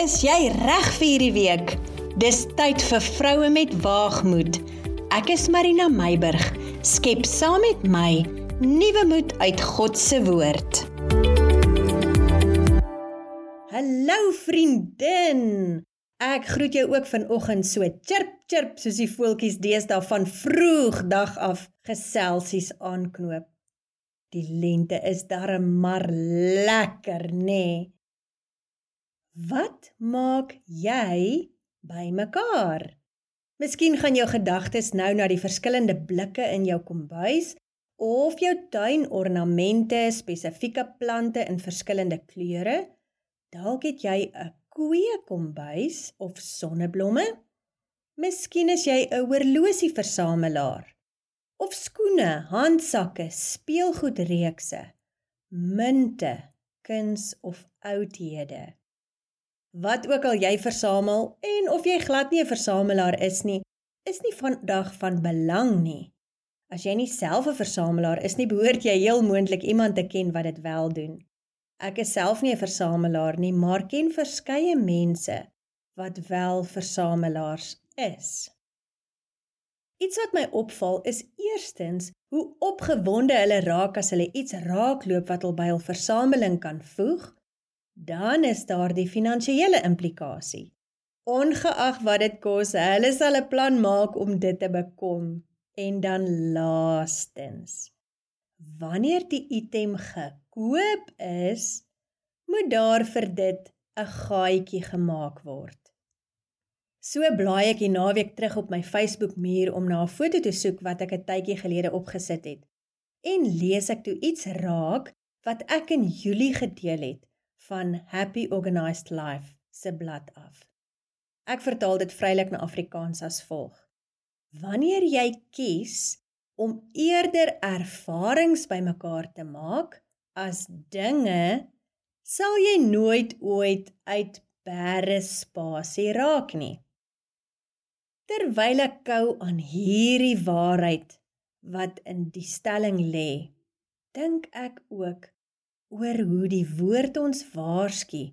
Is jy reg vir hierdie week? Dis tyd vir vroue met waagmoed. Ek is Marina Meiburg. Skep saam met my nuwe moed uit God se woord. Hallo vriendin. Ek groet jou ook vanoggend so chirp chirp soos die voeltjies deesdae van vroeg dag af geselsies aanknoop. Die lente is darem maar lekker, nê? Nee. Wat maak jy bymekaar? Miskien gaan jou gedagtes nou na die verskillende blikke in jou kombuis of jou tuinornamente, spesifieke plante in verskillende kleure. Dalk het jy 'n kweekkombuis of sonneblomme. Miskien is jy 'n horlosieversamelaar of skoene, handsakke, speelgoedreekse, munte, kuns of oudhede. Wat ook al jy versamel en of jy glad nie 'n versamelaar is nie, is nie vandag van belang nie. As jy nie self 'n versamelaar is nie, behoort jy heel moontlik iemand te ken wat dit wel doen. Ek is self nie 'n versamelaar nie, maar ken verskeie mense wat wel versamelaars is. Iets wat my opval is eerstens hoe opgewonde hulle raak as hulle iets raakloop wat hulle by hul versameling kan voeg dan is daar die finansiële implikasie. Ongeag wat dit kos, hulle sal 'n plan maak om dit te bekom. En dan laastens, wanneer die item gekoop is, moet daar vir dit 'n gaatjie gemaak word. So blaai ek die naweek terug op my Facebook muur om na 'n foto te soek wat ek 'n tydjie gelede opgesit het. En lees ek toe iets raak wat ek in Julie gedeel het van Happy Organized Life se blad af. Ek vertaal dit vrylik na Afrikaans as volg: Wanneer jy kies om eerder ervarings bymekaar te maak as dinge, sal jy nooit ooit uit bære spasie raak nie. Terwyl ek kou aan hierdie waarheid wat in die stelling lê, dink ek ook oor hoe die woord ons waarsku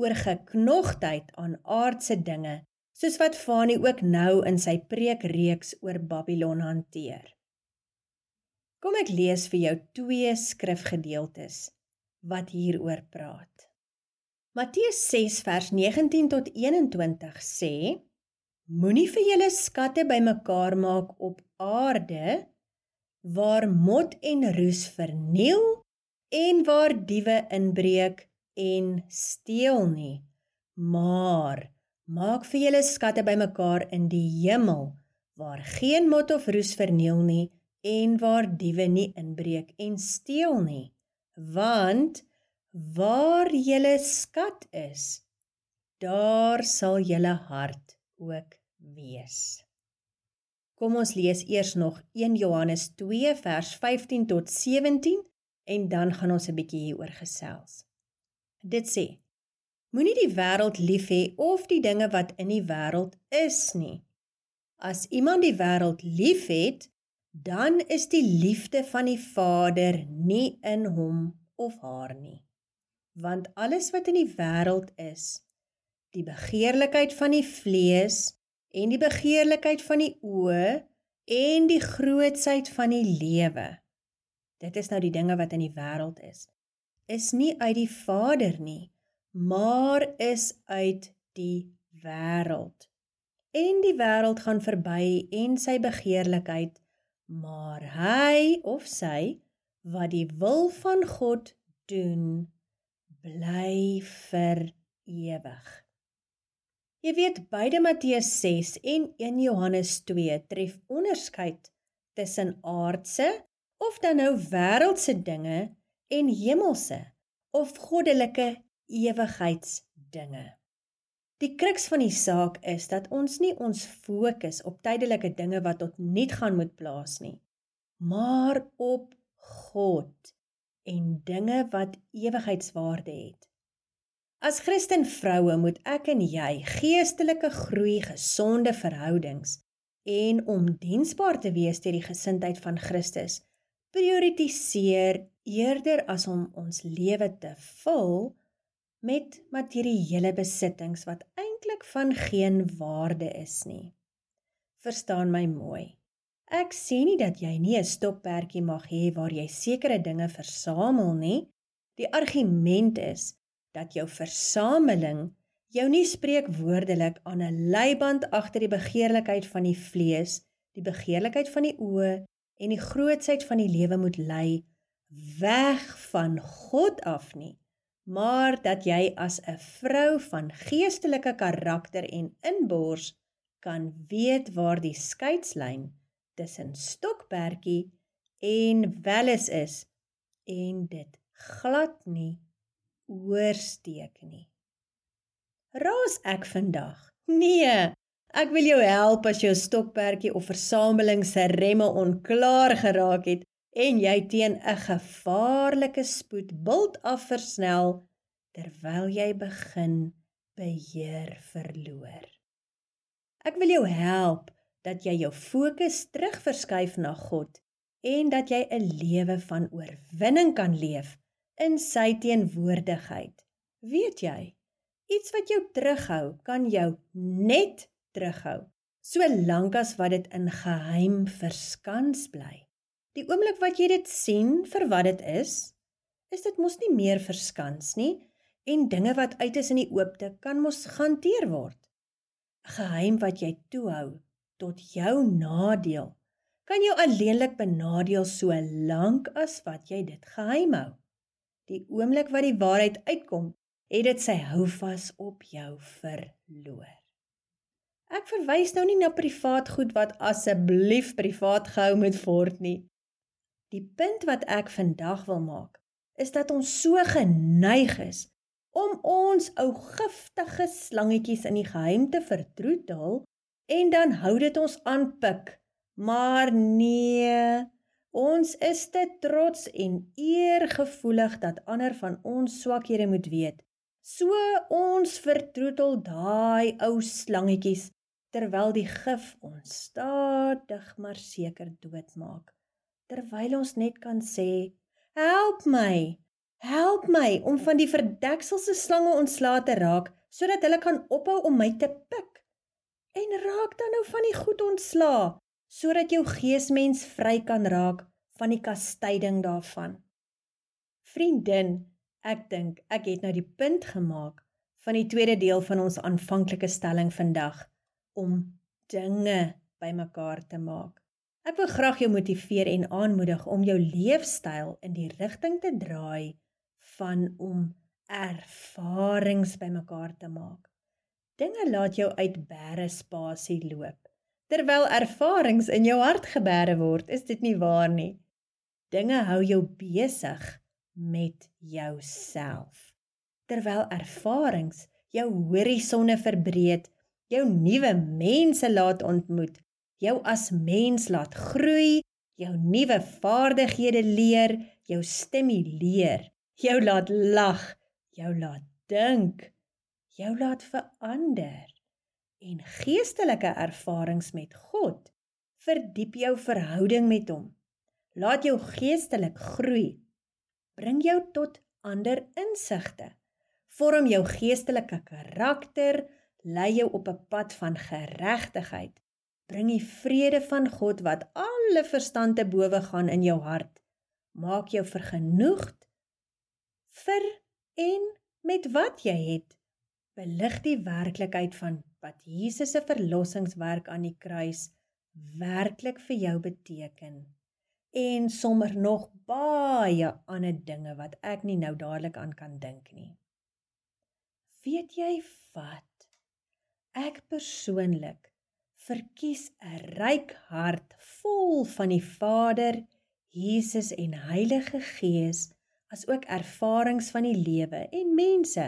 oor geknogtheid aan aardse dinge, soos wat Fani ook nou in sy preekreeks oor Babylon hanteer. Kom ek lees vir jou twee skrifgedeeltes wat hieroor praat. Matteus 6 vers 19 tot 21 sê: Moenie vir julle skatte bymekaar maak op aarde waar mot en roes verniel en waar diewe inbreek en steel nie. Maar maak vir julle skatte bymekaar in die hemel waar geen mot of roes verniel nie en waar diewe nie inbreek en steel nie. Want waar julle skat is, daar sal julle hart ook wees. Kom ons lees eers nog 1 Johannes 2 vers 15 tot 17 en dan gaan ons 'n bietjie hieroor gesels. Dit sê: Moenie die wêreld lief hê of die dinge wat in die wêreld is nie. As iemand die wêreld liefhet, dan is die liefde van die Vader nie in hom of haar nie. Want alles wat in die wêreld is, die begeerlikheid van die vlees en die begeerlikheid van die oë en die grootsheid van die lewe dit is nou die dinge wat in die wêreld is, is nie uit die Vader nie, maar is uit die wêreld. En die wêreld gaan verby en sy begeerlikheid, maar hy of sy wat die wil van God doen, bly vir ewig. Jy weet beide Matteus 6 en 1 Johannes 2 tref onderskeid tussen aardse of dan nou wêreldse dinge en hemelse of goddelike ewigheidsdinge. Die kruks van die saak is dat ons nie ons fokus op tydelike dinge wat tot niet gaan moet plaas nie, maar op God en dinge wat ewigheidswaarde het. As Christen vroue moet ek en jy geestelike groei, gesonde verhoudings en om diensbaar te wees deur die gesindheid van Christus prioritiseer eerder as om ons lewe te vul met materiële besittings wat eintlik van geen waarde is nie. Verstaan my mooi. Ek sê nie dat jy nie 'n stokperdjie mag hê waar jy sekere dinge versamel nie. Die argument is dat jou versameling jou nie spreek woordelik aan 'n leiband agter die begeerlikheid van die vlees, die begeerlikheid van die oë en die grootsheid van die lewe moet lei weg van God af nie, maar dat jy as 'n vrou van geestelike karakter en inbors kan weet waar die skeidslyn tussen stokperdjie en welis is en dit glad nie oorsteek nie. Raas ek vandag? Nee. Ek wil jou help as jou stokperdjie of versameling se remme onklaar geraak het en jy teen 'n gevaarlike spoed bult af versnel terwyl jy begin beheer verloor. Ek wil jou help dat jy jou fokus terugverskuif na God en dat jy 'n lewe van oorwinning kan leef in sy teenwoordigheid. Weet jy, Iets wat jou terughou, kan jou net terughou, solank as wat dit in geheim verskans bly. Die oomblik wat jy dit sien vir wat dit is, is dit mos nie meer verskans nie en dinge wat uit is in die oopte kan mos gehanteer word. 'n Geheim wat jy toehou tot jou nadeel, kan jou alleenlik benadeel so lank as wat jy dit geheim hou. Die oomblik wat die waarheid uitkom, het dit sy houvas op jou verloor. Ek verwys nou nie na privaat goed wat asseblief privaat gehou moet word nie. Die punt wat ek vandag wil maak, is dat ons so geneig is om ons ou giftige slangetjies in die geheim te vertroetel en dan hou dit ons aanpik. Maar nee, ons is te trots en eergevoelig dat ander van ons swakhede moet weet So ons vertroetel daai ou slangetjies terwyl die gif ons stadig maar seker doodmaak. Terwyl ons net kan sê, "Help my! Help my om van die verdekselse slange ontslae te raak sodat hulle kan ophou om my te pik." En raak dan nou van die goed ontslae sodat jou geesmens vry kan raak van die kastyding daarvan. Vriendin, Ek dink ek het nou die punt gemaak van die tweede deel van ons aanvanklike stelling vandag om dinge bymekaar te maak. Ek wil graag jou motiveer en aanmoedig om jou leefstyl in die rigting te draai van om ervarings bymekaar te maak. Dinge laat jou uit bære spasie loop. Terwyl ervarings in jou hart gebêre word, is dit nie waar nie. Dinge hou jou besig met jouself. Terwyl ervarings jou horisonne verbreed, jou nuwe mense laat ontmoet, jou as mens laat groei, jou nuwe vaardighede leer, jou stimuleer, jou laat lag, jou laat dink, jou laat verander. En geestelike ervarings met God verdiep jou verhouding met hom. Laat jou geestelik groei. Bring jou tot ander insigte. Vorm jou geestelike karakter, lei jou op 'n pad van geregtigheid. Bring die vrede van God wat alle verstand te bowe gaan in jou hart. Maak jou vergenoegd vir en met wat jy het. Belig die werklikheid van wat Jesus se verlossingswerk aan die kruis werklik vir jou beteken en sommer nog baie ander dinge wat ek nie nou dadelik aan kan dink nie. Weet jy wat? Ek persoonlik verkies 'n ryk hart vol van die Vader, Jesus en Heilige Gees, asook ervarings van die lewe en mense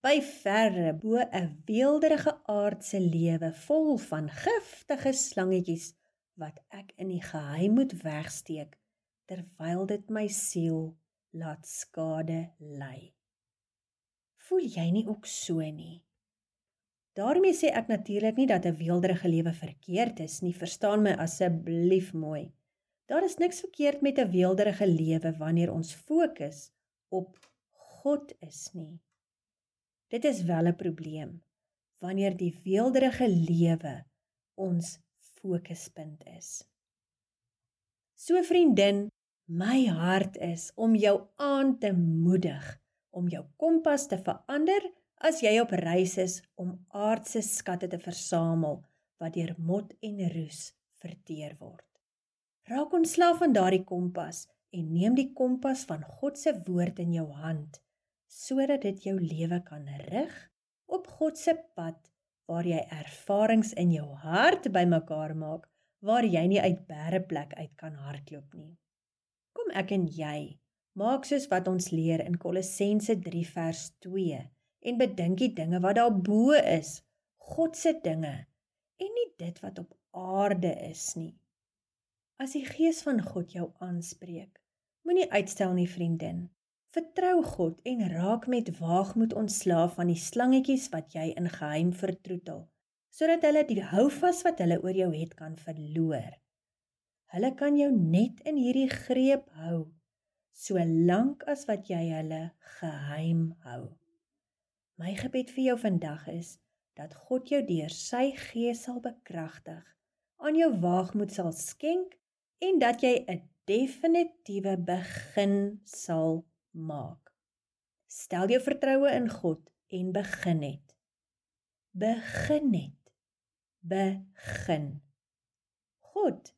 by verre bo 'n weelderige aardse lewe vol van giftige slangetjies wat ek in die geheim moet wegsteek terwyl dit my siel laat skade ly. Voel jy nie ook so nie? Daarmee sê ek natuurlik nie dat 'n weelderige lewe verkeerd is nie, verstaan my asseblief mooi. Daar is niks verkeerd met 'n weelderige lewe wanneer ons fokus op God is nie. Dit is wel 'n probleem wanneer die weelderige lewe ons fokuspunt is. So vriendin, my hart is om jou aan te moedig om jou kompas te verander as jy op reis is om aardse skatte te versamel wat deur mot en roes verteer word. Raak ontslaaf van daardie kompas en neem die kompas van God se woord in jou hand sodat dit jou lewe kan rig op God se pad waar jy ervarings in jou hart bymekaar maak waar jy nie uit bære plek uit kan hardloop nie. Kom ek en jy maak soos wat ons leer in Kolossense 3 vers 2 en bedink die dinge wat daar bo is, God se dinge en nie dit wat op aarde is nie. As die gees van God jou aanspreek, moenie uitstel nie, vriendin. Vertrou God en raak met waagmoed ontslaaf van die slangetjies wat jy in geheim vertroetel, sodat hulle die houvas wat hulle oor jou het kan verloor. Hulle kan jou net in hierdie greep hou solank as wat jy hulle geheim hou. My gebed vir jou vandag is dat God jou deur sy gees sal bekragtig, aan jou waagmoed sal skenk en dat jy 'n definitiewe begin sal maak. Stel jou vertroue in God en begin net. Begin net. Begin. God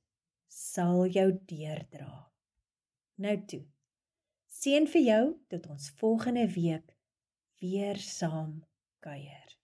sal jou deurdra. Nou toe. Seën vir jou tot ons volgende week weer saam kuier.